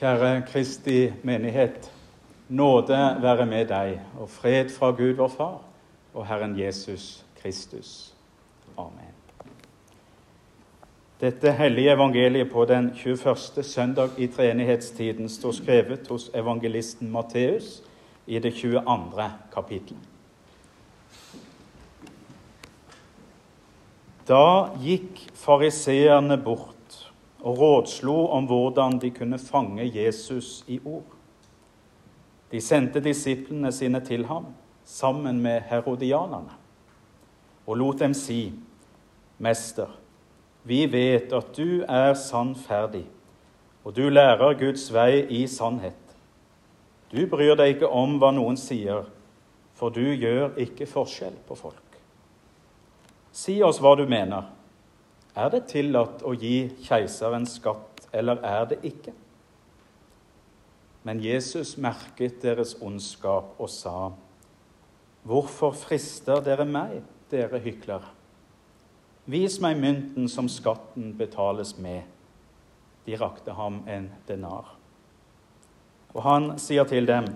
Kjære Kristi menighet. Nåde være med deg, og fred fra Gud vår Far og Herren Jesus Kristus. Amen. Dette hellige evangeliet på den 21. søndag i treenighetstiden står skrevet hos evangelisten Matteus i det 22. kapittelet. Da gikk fariseerne bort og rådslo om hvordan de kunne fange Jesus i ord. De sendte disiplene sine til ham sammen med herodianerne og lot dem si, 'Mester, vi vet at du er sannferdig, og du lærer Guds vei i sannhet.' Du bryr deg ikke om hva noen sier, for du gjør ikke forskjell på folk. Si oss hva du mener. Er det tillatt å gi keiseren skatt, eller er det ikke? Men Jesus merket deres ondskap og sa, Hvorfor frister dere meg, dere hyklere? Vis meg mynten som skatten betales med. De rakte ham en denar. Og han sier til dem,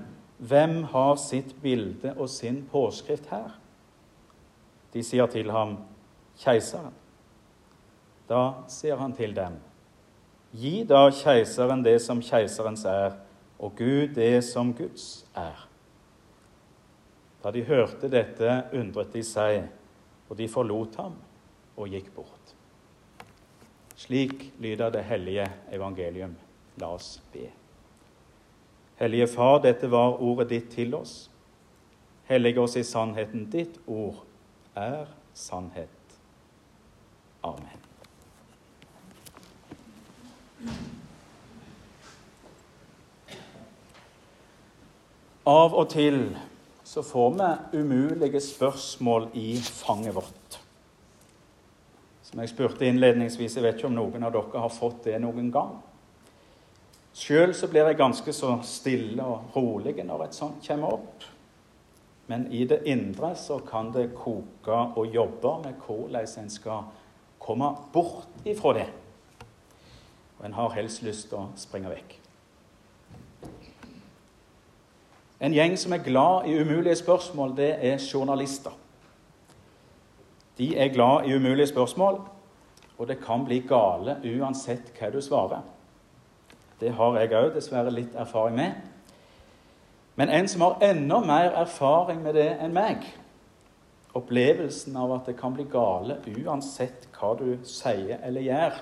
Hvem har sitt bilde og sin påskrift her? De sier til ham, Keiseren. Da sier han til dem, Gi da keiseren det som keiserens er, og Gud det som Guds er. Da de hørte dette, undret de seg, og de forlot ham og gikk bort. Slik lyder det hellige evangelium. La oss be. Hellige Far, dette var ordet ditt til oss. Hellige oss i sannheten. Ditt ord er sannhet. Amen. Av og til så får vi umulige spørsmål i fanget vårt. Som jeg spurte innledningsvis, jeg vet ikke om noen av dere har fått det noen gang. Sjøl så blir jeg ganske så stille og rolig når et sånt kommer opp. Men i det indre så kan det koke og jobbe med hvordan en skal komme bort ifra det. Og en har helst lyst til å springe vekk. En gjeng som er glad i umulige spørsmål, det er journalister. De er glad i umulige spørsmål, og det kan bli gale uansett hva du svarer. Det har jeg òg dessverre litt erfaring med. Men en som har enda mer erfaring med det enn meg, opplevelsen av at det kan bli gale uansett hva du sier eller gjør,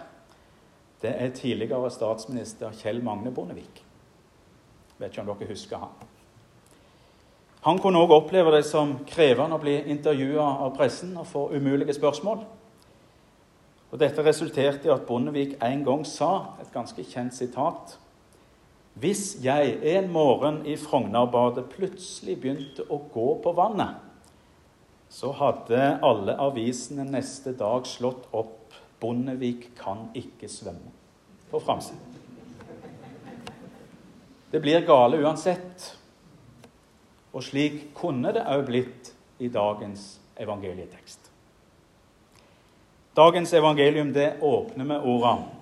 det er tidligere statsminister Kjell Magne Bondevik. Vet ikke om dere husker han. Han kunne òg oppleve det som krevende å bli intervjua av pressen og få umulige spørsmål. Og Dette resulterte i at Bondevik en gang sa et ganske kjent sitat. Hvis jeg en morgen i Frognerbadet plutselig begynte å gå på vannet, så hadde alle avisene neste dag slått opp 'Bondevik kan ikke svømme' på framsiden. Det blir gale uansett. Og slik kunne det òg blitt i dagens evangelietekst. Dagens evangelium det åpner med ordene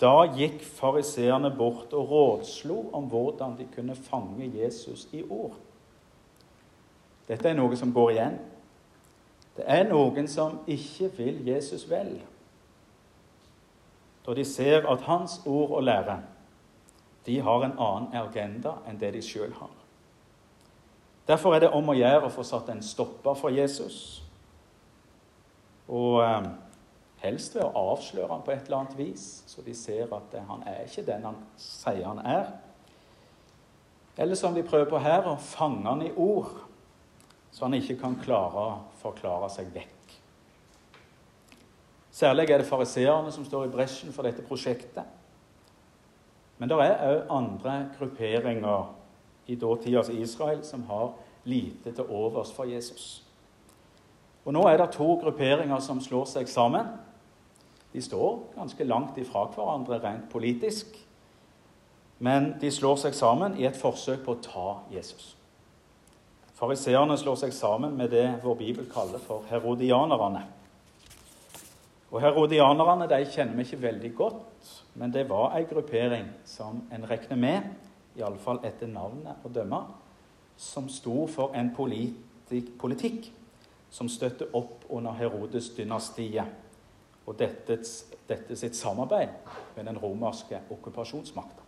Da gikk fariseerne bort og rådslo om hvordan de kunne fange Jesus i ord. Dette er noe som går igjen. Det er noen som ikke vil Jesus vel. Da de ser at hans ord og lære de har en annen agenda enn det de sjøl har. Derfor er det om å gjøre å få satt en stopper for Jesus. Og eh, helst ved å avsløre han på et eller annet vis, så de ser at eh, han er ikke den han sier han er. Eller som de prøver på her, å fange han i ord, så han ikke kan klare å forklare seg vekk. Særlig er det fariseerne som står i bresjen for dette prosjektet. Men det er òg andre grupperinger i dåtidas Israel som har lite til overs for Jesus. Og Nå er det to grupperinger som slår seg sammen. De står ganske langt ifra hverandre rent politisk, men de slår seg sammen i et forsøk på å ta Jesus. Fariseerne slår seg sammen med det vår bibel kaller for herodianerne. Og Herodianerne de kjenner vi ikke veldig godt, men det var ei gruppering som en regner med, iallfall etter navnet å dømme, som sto for en politik, politikk som støtter opp under Herodes-dynastiet og dette, dette sitt samarbeid med den romerske okkupasjonsmakta.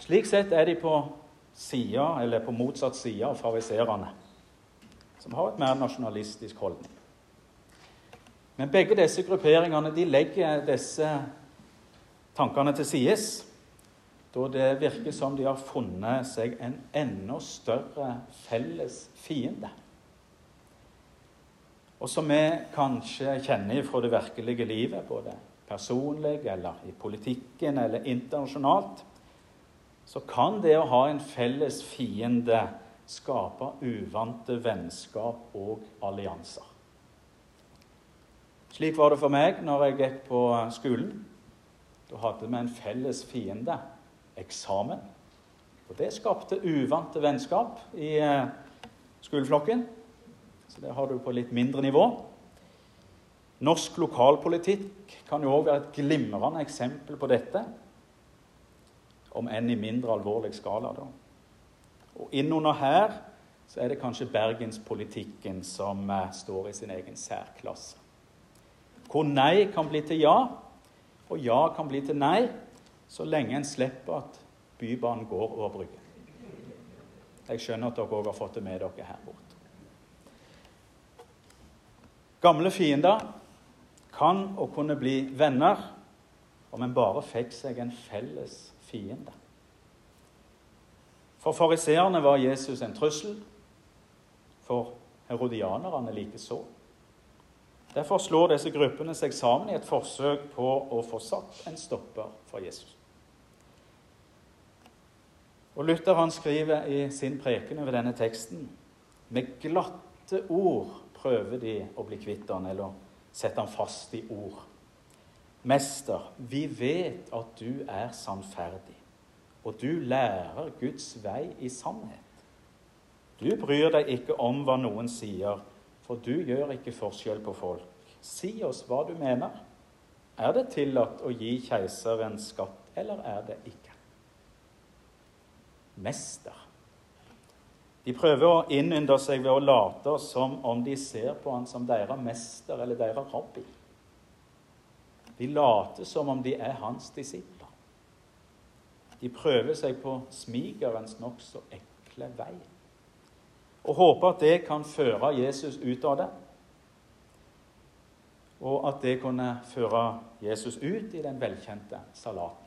Slik sett er de på sida, eller på motsatt side av fariserene, som har et mer nasjonalistisk holdning. Men begge disse grupperingene de legger disse tankene til sides, da det virker som de har funnet seg en enda større felles fiende. Og som vi kanskje kjenner fra det virkelige livet, både personlig eller i politikken eller internasjonalt, så kan det å ha en felles fiende skape uvante vennskap og allianser. Slik var det for meg når jeg gikk på skolen. Da hadde vi en felles fiende eksamen. Og det skapte uvante vennskap i eh, skoleflokken. Så det har du på litt mindre nivå. Norsk lokalpolitikk kan jo òg være et glimrende eksempel på dette om enn i mindre alvorlig skala. Da. Og innunder her så er det kanskje bergenspolitikken som eh, står i sin egen særklasse. Hvor nei kan bli til ja, og ja kan bli til nei, så lenge en slipper at Bybanen går over Bryggen. Jeg skjønner at dere òg har fått det med dere her borte. Gamle fiender kan og kunne bli venner om en bare fikk seg en felles fiende. For fariseerne var Jesus en trussel, for herodianerne likeså. Derfor slår disse gruppene seg sammen i et forsøk på å få satt en stopper for Jesus. Og Luther han skriver i sin preken over denne teksten med glatte ord prøver de å bli kvitt han, eller sette han fast i ord. Mester, vi vet at du er sannferdig, og du lærer Guds vei i sannhet. Du bryr deg ikke om hva noen sier, for du gjør ikke forskjell på folk. Si oss hva du mener. Er det tillatt å gi keiseren skatt, eller er det ikke? Mester. De prøver å innynde seg ved å late som om de ser på han som deres mester eller deres rabbi. De later som om de er hans disipler. De prøver seg på smigerens nokså ekle vei og håper at det kan føre Jesus ut av det. Og at det kunne føre Jesus ut i den velkjente salaten.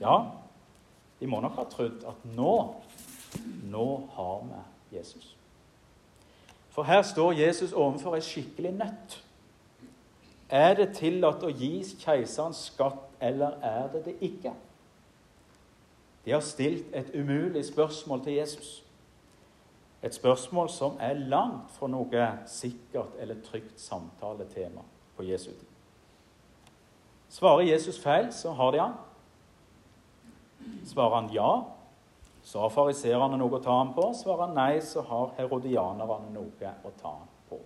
Ja, de må nok ha trodd at nå, nå har vi Jesus. For her står Jesus overfor ei skikkelig nøtt. Er det tillatt å gi keiseren skatt, eller er det det ikke? De har stilt et umulig spørsmål til Jesus. Et spørsmål som er langt fra noe sikkert eller trygt samtaletema på Jesu tid. Svarer Jesus feil, så har de han. Svarer han ja, så har fariserene noe å ta ham på. Svarer han nei, så har herodianerne noe å ta ham på.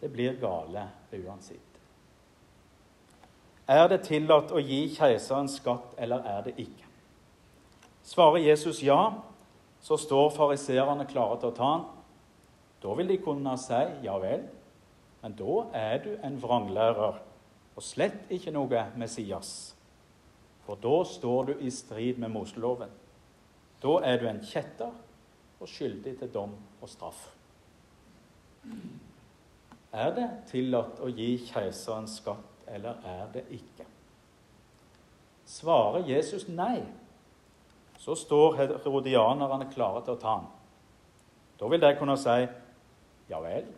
Det blir gale uansett. Er det tillatt å gi keiseren skatt, eller er det ikke? Svarer Jesus ja, så står fariserene klare til å ta han. Da vil de kunne si ja vel, men da er du en vranglærer og slett ikke noe Messias. For da står du i strid med Moseloven. Da er du en kjetter og skyldig til dom og straff. Er det tillatt å gi keiseren skatt, eller er det ikke? Svarer Jesus nei, så står herodianerne klare til å ta ham. Da vil de kunne si ja vel,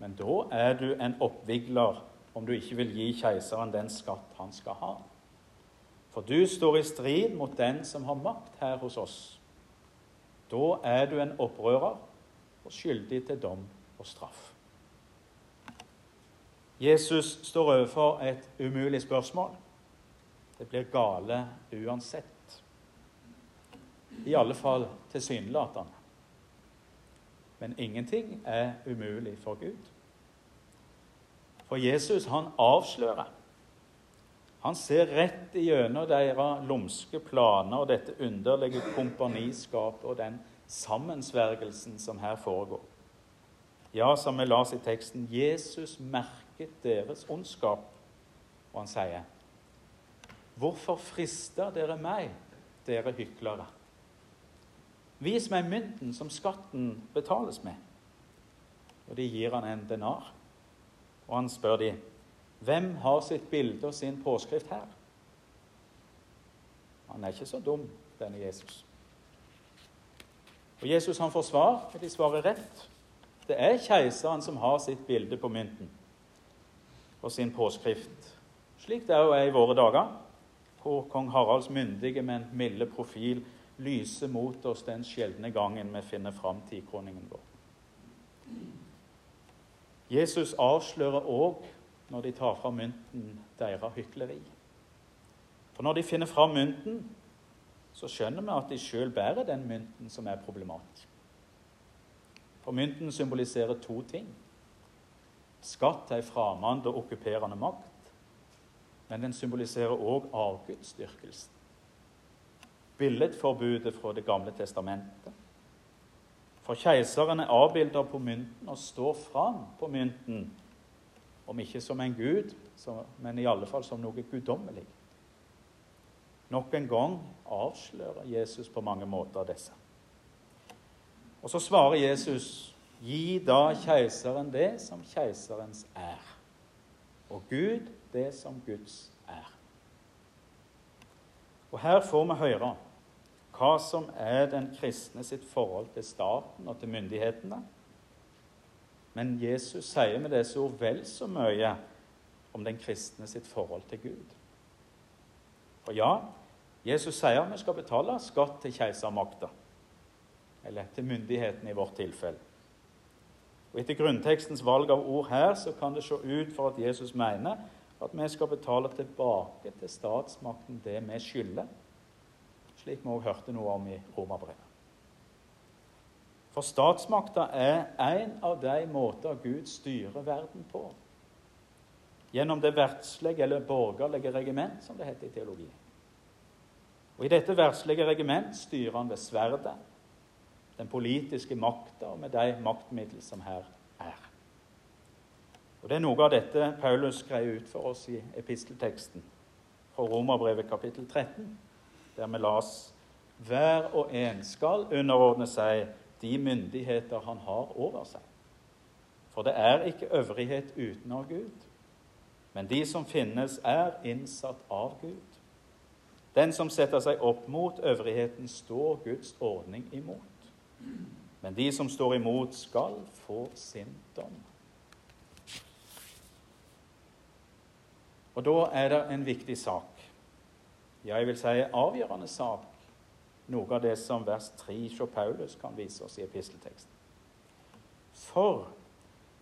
men da er du en oppvigler om du ikke vil gi keiseren den skatt han skal ha. For du står i strid mot den som har makt her hos oss. Da er du en opprører og skyldig til dom og straff. Jesus står overfor et umulig spørsmål. Det blir gale uansett. I alle fall tilsynelatende. Men ingenting er umulig for Gud. For Jesus, han avslører. Han ser rett igjennom deres lumske planer og dette underlige kompaniskapet og den sammensvergelsen som her foregår. Ja, som vi las i teksten, Jesus merket deres ondskap, og han sier Hvorfor frister dere meg, dere hyklere? Vis meg mynten som skatten betales med. Og de gir han en denar. Og han spør de, hvem har sitt bilde og sin påskrift her? Han er ikke så dum, denne Jesus. Og Jesus han får svar, og de svarer rett. Det er keiseren som har sitt bilde på mynten og sin påskrift, slik det òg er i våre dager hvor kong Haralds myndige, men milde profil lyser mot oss den sjeldne gangen vi finner fram tikroningen vår. Jesus avslører òg, når de tar fra mynten, deres hykleri. For når de finner fram mynten, så skjønner vi at de sjøl bærer den mynten som er problematisk. For mynten symboliserer to ting. Skatt ei framand og okkuperende makt men den symboliserer òg avgudsdyrkelsen. Billedforbudet fra Det gamle testamentet. For keiseren er avbilda på mynten og står fram på mynten, om ikke som en gud, men i alle fall som noe guddommelig. Nok en gang avslører Jesus på mange måter disse. Og så svarer Jesus, 'Gi da keiseren det som keiserens er.' Og Gud det som Guds er. Og Her får vi høre hva som er den kristne sitt forhold til staten og til myndighetene. Men Jesus sier med disse ord vel så mye om den kristne sitt forhold til Gud. For ja, Jesus sier vi skal betale skatt til keisermakta, eller til myndighetene i vårt tilfelle. Og Etter grunntekstens valg av ord her så kan det se ut for at Jesus mener at vi skal betale tilbake til statsmakten det vi skylder, slik vi også hørte noe om i Romerbrevet. For statsmakta er en av de måter Gud styrer verden på. Gjennom det verdslige eller borgerlige regiment, som det heter i teologien. Og I dette verdslige regiment styrer han ved sverdet, den politiske makta og med de maktmiddel som her er. Og Det er noe av dette Paulus greier ut for oss i epistelteksten fra Romerbrevet kapittel 13, der vi las hver og en skal underordne seg de myndigheter han har over seg. For det er ikke øvrighet utenom Gud, men de som finnes, er innsatt av Gud. Den som setter seg opp mot øvrigheten, står Guds ordning imot. Men de som står imot, skal få sin dom. Og da er det en viktig sak. Jeg vil si avgjørende sak. Noe av det som vers 3 hos Paulus kan vise oss i epistelteksten. For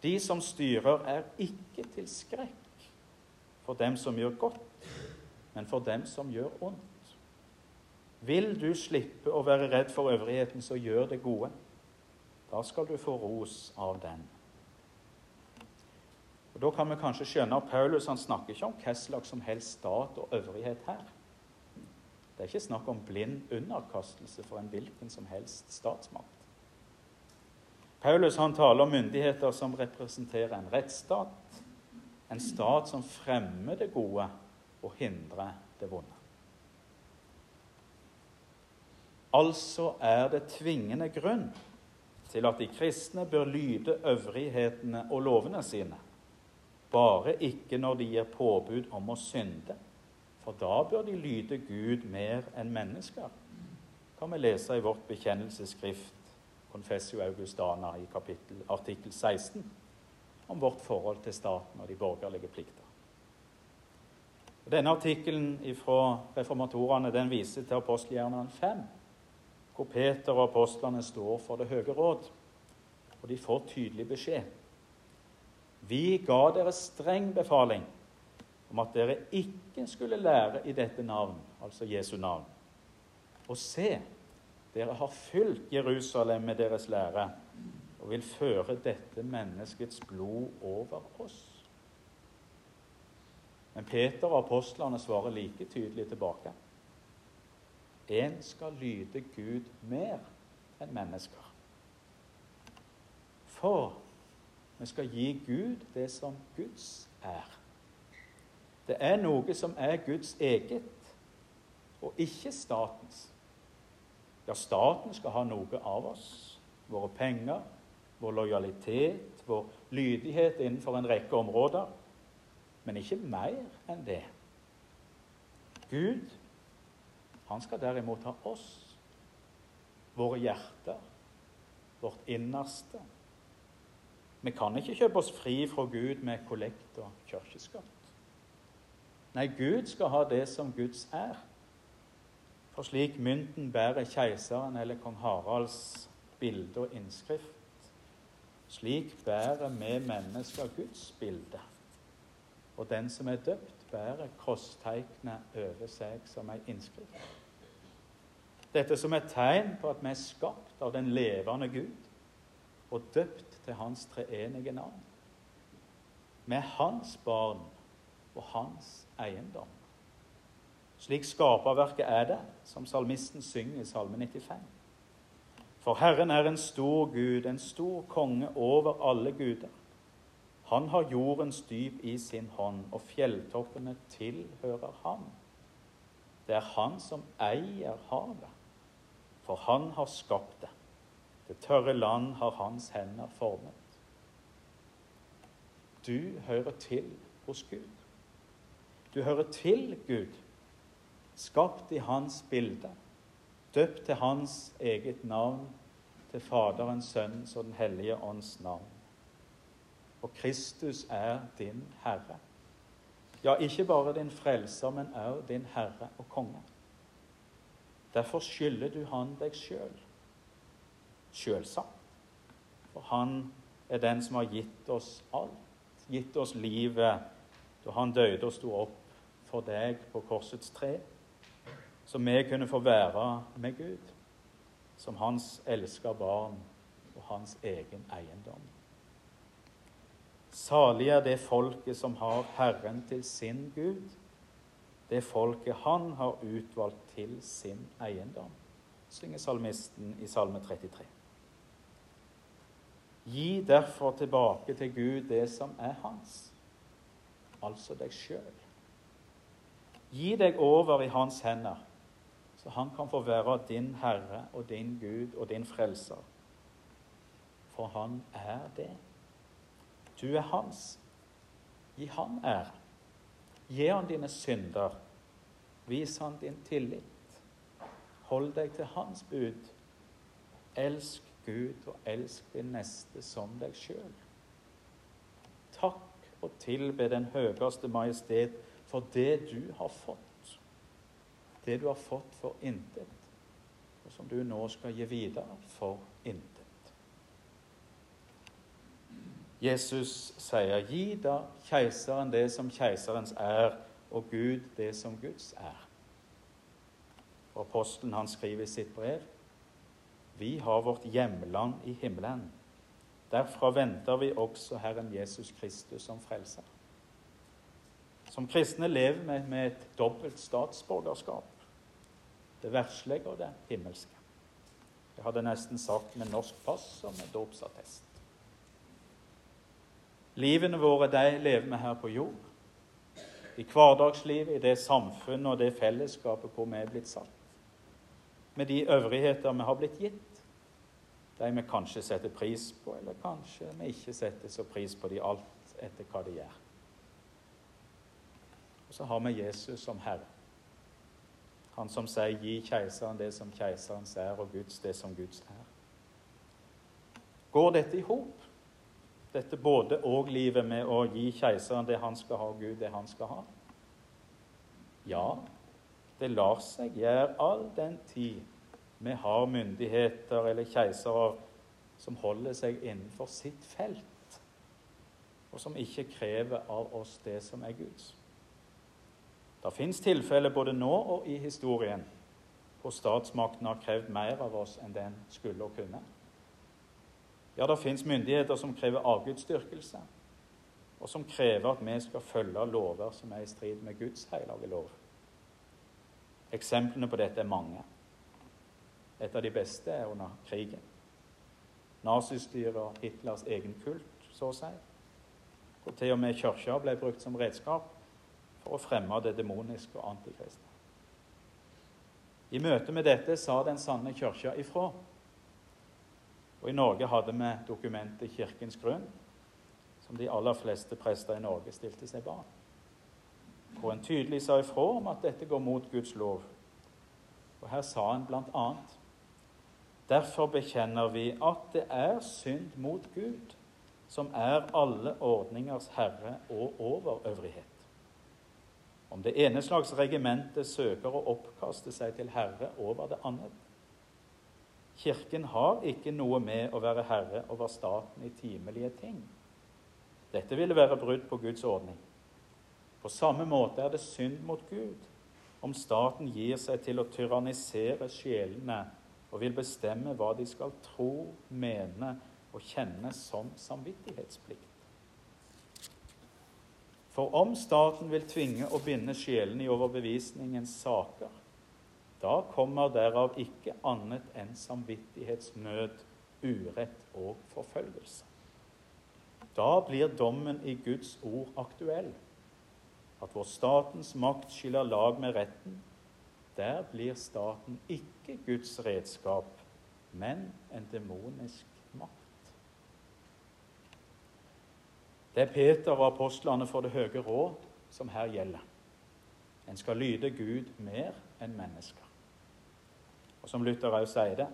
de som styrer, er ikke til skrekk for dem som gjør godt, men for dem som gjør ondt. Vil du slippe å være redd for øvrigheten, så gjør det gode. Da skal du få ros av den. Og Da kan vi kanskje skjønne at Paulus han snakker ikke om hva slags som helst stat og øvrighet her. Det er ikke snakk om blind underkastelse for en hvilken som helst statsmakt. Paulus han taler om myndigheter som representerer en rettsstat, en stat som fremmer det gode og hindrer det vonde. Altså er det tvingende grunn til at de kristne bør lyde øvrighetene og lovene sine bare ikke når de gir påbud om å synde, for da bør de lyde Gud mer enn mennesker. Kan vi lese i vårt bekjennelsesskrift Confessio Augustana i kapittel, artikkel 16 om vårt forhold til staten og de borgerlige plikter. Denne artikkelen fra reformatorene den viser til apostelgjerningene 5, hvor Peter og apostlene står for Det høye råd. Og de får tydelig beskjed. Vi ga dere streng befaling om at dere ikke skulle lære i dette navn, altså Jesu navn. Og se, dere har fylt Jerusalem med deres lære og vil føre dette menneskets blod over oss. Men Peter og apostlene svarer like tydelig tilbake. En skal lyde Gud mer enn mennesker. For vi skal gi Gud det som Guds er. Det er noe som er Guds eget, og ikke statens. Ja, staten skal ha noe av oss. Våre penger, vår lojalitet, vår lydighet innenfor en rekke områder. Men ikke mer enn det. Gud, han skal derimot ha oss, våre hjerter, vårt innerste. Vi kan ikke kjøpe oss fri fra Gud med kollekt og kirkeskatt. Nei, Gud skal ha det som Guds er. For slik mynten bærer keiseren eller kong Haralds bilde og innskrift, slik bærer vi mennesker Guds bilde. Og den som er døpt, bærer krosstegnet over seg som ei innskrift. Dette som et tegn på at vi er skapt av den levende Gud og døpt til Hans treenige navn. Vi er Hans barn og Hans eiendom. Slik skaperverket er det, som salmisten synger i Salme 95. For Herren er en stor Gud, en stor konge over alle guder. Han har jordens dyp i sin hånd, og fjelltoppene tilhører ham. Det er han som eier havet, for han har skapt det. Det tørre land har hans hender formet. Du hører til hos Gud. Du hører til Gud, skapt i hans bilde, døpt til hans eget navn, til Faderens, Sønnens og Den hellige ånds navn. Og Kristus er din Herre. Ja, ikke bare din frelser, men også din Herre og Konge. Derfor skylder du han deg sjøl. Sjølsagt. For han er den som har gitt oss alt, gitt oss livet da han døde og sto opp for deg på korsets tre, så vi kunne få være med Gud som hans elska barn og hans egen eiendom. Salig er det folket som har Herren til sin Gud, det folket han har utvalgt til sin eiendom, synger salmisten i Salme 33. Gi derfor tilbake til Gud det som er hans, altså deg sjøl. Gi deg over i hans hender, så han kan få være din Herre og din Gud og din Frelser. For han er det. Du er hans. Gi han ære. Gi han dine synder. Vis han din tillit. Hold deg til hans bud. Elsk Gud og elsk din neste som deg sjøl. Takk og tilbe den høyeste majestet for det du har fått. Det du har fått for intet, og som du nå skal gi videre for intet. Jesus sier, 'Gi da keiseren det som keiserens er, og Gud det som Guds er'. Apostelen han skriver i sitt brev, 'Vi har vårt hjemland i himmelen'. Derfra venter vi også Herren Jesus Kristus som frelser. Som kristne lever vi med et dobbelt statsborgerskap. Det verslige og det himmelske. Jeg hadde nesten sagt med norsk pass og med dåpsattest. Livene våre de lever vi her på jord. I hverdagslivet, i det samfunnet og det fellesskapet hvor vi er blitt satt. Med de øvrigheter vi har blitt gitt. De vi kanskje setter pris på, eller kanskje vi ikke setter så pris på de alt etter hva de gjør. Og så har vi Jesus som Herre. Han som sier 'gi keiseren det som keiserens er, og Guds det som Guds er'. Går dette i hop? Dette både og-livet med å gi keiseren det han skal ha, og Gud det han skal ha? Ja, det lar seg gjøre all den tid vi har myndigheter eller keisere som holder seg innenfor sitt felt, og som ikke krever av oss det som er Guds. Det fins tilfeller både nå og i historien hvor statsmakten har krevd mer av oss enn den skulle og kunne. Ja, det fins myndigheter som krever avgudsdyrkelse. og som krever at vi skal følge lover som er i strid med Guds hellige lov. Eksemplene på dette er mange. Et av de beste er under krigen. Nazistyret og Hitlers egen kult, så å si. Og til og med kirka ble brukt som redskap for å fremme det demoniske og antikristne. I møte med dette sa Den sanne kirka ifra. Og I Norge hadde vi dokumentet Kirkens grunn, som de aller fleste prester i Norge stilte seg bak. Hvor en tydelig sa ifra om at dette går mot Guds lov. Og Her sa en bl.a.: Derfor bekjenner vi at det er synd mot Gud, som er alle ordningers herre og overøvrighet. Om det ene slags regimentet søker å oppkaste seg til herre over det andre. Kirken har ikke noe med å være herre over staten i timelige ting. Dette ville være brudd på Guds ordning. På samme måte er det synd mot Gud om staten gir seg til å tyrannisere sjelene og vil bestemme hva de skal tro, mene og kjenne som samvittighetsplikt. For om staten vil tvinge og binde sjelene i overbevisningens saker, da kommer derav ikke annet enn samvittighetsnød, urett og forfølgelse. Da blir dommen i Guds ord aktuell. At hvor statens makt skiller lag med retten, der blir staten ikke Guds redskap, men en demonisk makt. Det er Peter og apostlene for det høye råd som her gjelder. En skal lyde Gud mer enn mennesker. Og som Luther òg sier det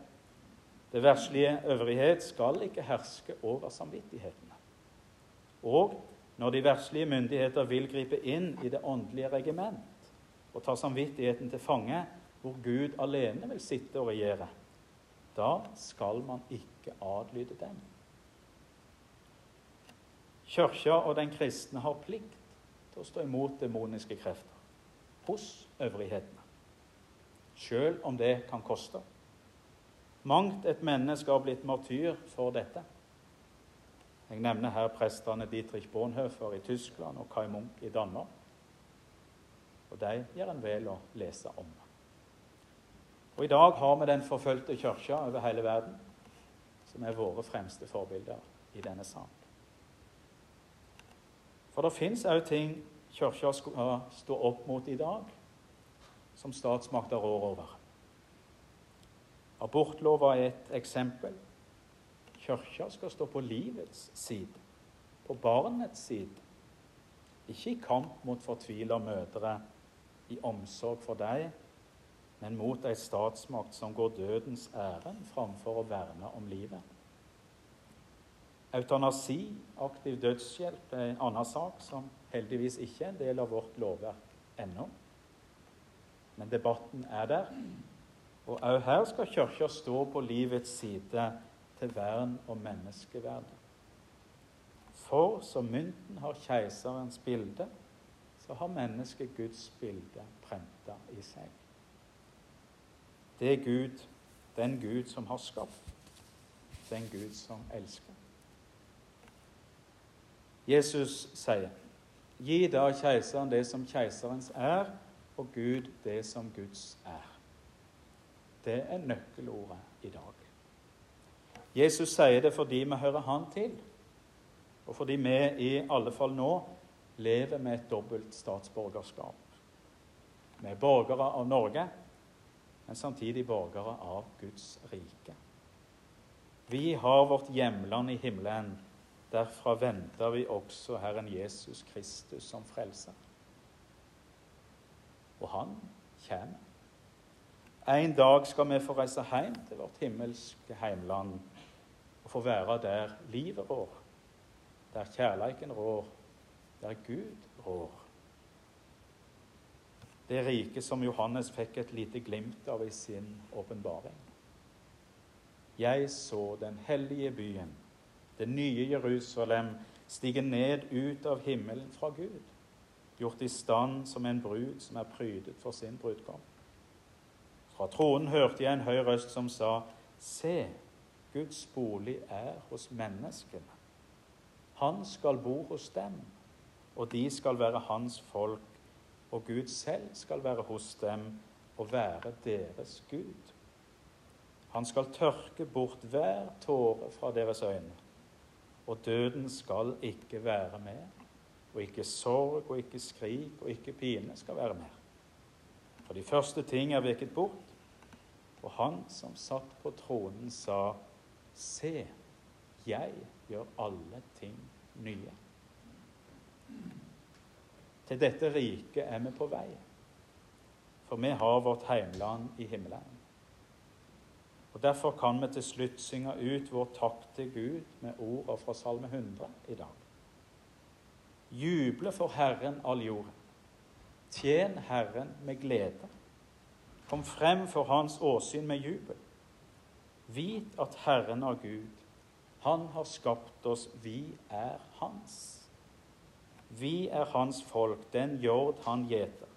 det verslige øvrighet skal ikke herske over samvittighetene. Og når de verslige myndigheter vil gripe inn i det åndelige regiment og ta samvittigheten til fange, hvor Gud alene vil sitte og regjere, da skal man ikke adlyde dem. Kirka og den kristne har plikt til å stå imot demoniske krefter hos øvrighetene, sjøl om det kan koste. Mangt et menneske har blitt martyr for dette. Jeg nevner her prestene Dietrich Bonhoeffer i Tyskland og Kai Munch i Danmark. Og de gjør en vel å lese om. Og I dag har vi den forfulgte kirka over hele verden, som er våre fremste forbilder i denne salen. For det fins òg ting kirka skal stå opp mot i dag, som statsmakter rår over. Abortlova er et eksempel. Kirka skal stå på livets side, på barnets side. Ikke i kamp mot fortvila mødre, i omsorg for deg, men mot ei statsmakt som går dødens ærend framfor å verne om livet. Eutanasi, aktiv dødshjelp, er en annen sak som heldigvis ikke er en del av vårt lovverk ennå. Men debatten er der. Og òg her skal Kirka stå på livets side til vern om menneskeverdet. For som mynten har keiserens bilde, så har mennesket Guds bilde prenta i seg. Det er Gud, den Gud som har skapt, den Gud som elsker. Jesus sier, 'Gi da keiseren det som keiserens er, og Gud det som Guds er'. Det er nøkkelordet i dag. Jesus sier det fordi vi hører Han til, og fordi vi i alle fall nå lever med et dobbelt statsborgerskap. Vi er borgere av Norge, men samtidig borgere av Guds rike. Vi har vårt hjemland i himmelen. Derfra venter vi også Herren Jesus Kristus som frelser. Og han kommer. En dag skal vi få reise hjem til vårt himmelske heimland og få være der livet rår, der kjærleiken rår, der Gud rår. Det riket som Johannes fikk et lite glimt av i sin åpenbaring. Jeg så den hellige byen, det nye Jerusalem, stige ned ut av himmelen fra Gud, gjort i stand som en brud som er prydet for sin brudgom. Fra tronen hørte jeg en høy røst som sa, Se, Guds bolig er hos menneskene. Han skal bo hos dem, og de skal være hans folk, og Gud selv skal være hos dem og være deres Gud. Han skal tørke bort hver tåre fra deres øyne, og døden skal ikke være mer, og ikke sorg og ikke skrik og ikke pine skal være mer. For de første ting er veket bort, og han som satt på tronen, sa, Se, jeg gjør alle ting nye. Til dette riket er vi på vei, for vi har vårt heimland i himmelen. Og Derfor kan vi til slutt synge ut vår takk til Gud med ordene fra Salme 100 i dag. Juble for Herren all jorden. Tjen Herren med glede. Kom frem for Hans åsyn med jubel. Vit at Herren er Gud. Han har skapt oss, vi er Hans. Vi er Hans folk, den jord han gjeter.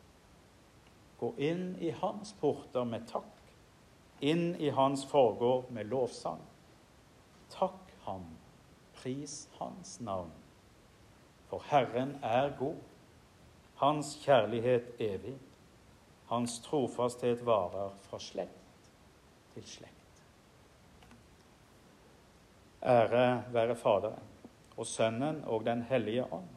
Gå inn i Hans porter med takk, inn i Hans forgård med lovsang. Takk ham, pris Hans navn. For Herren er god, Hans kjærlighet evig. Hans trofasthet varer fra slekt til slekt. Ære være Faderen og Sønnen og Den hellige ånd,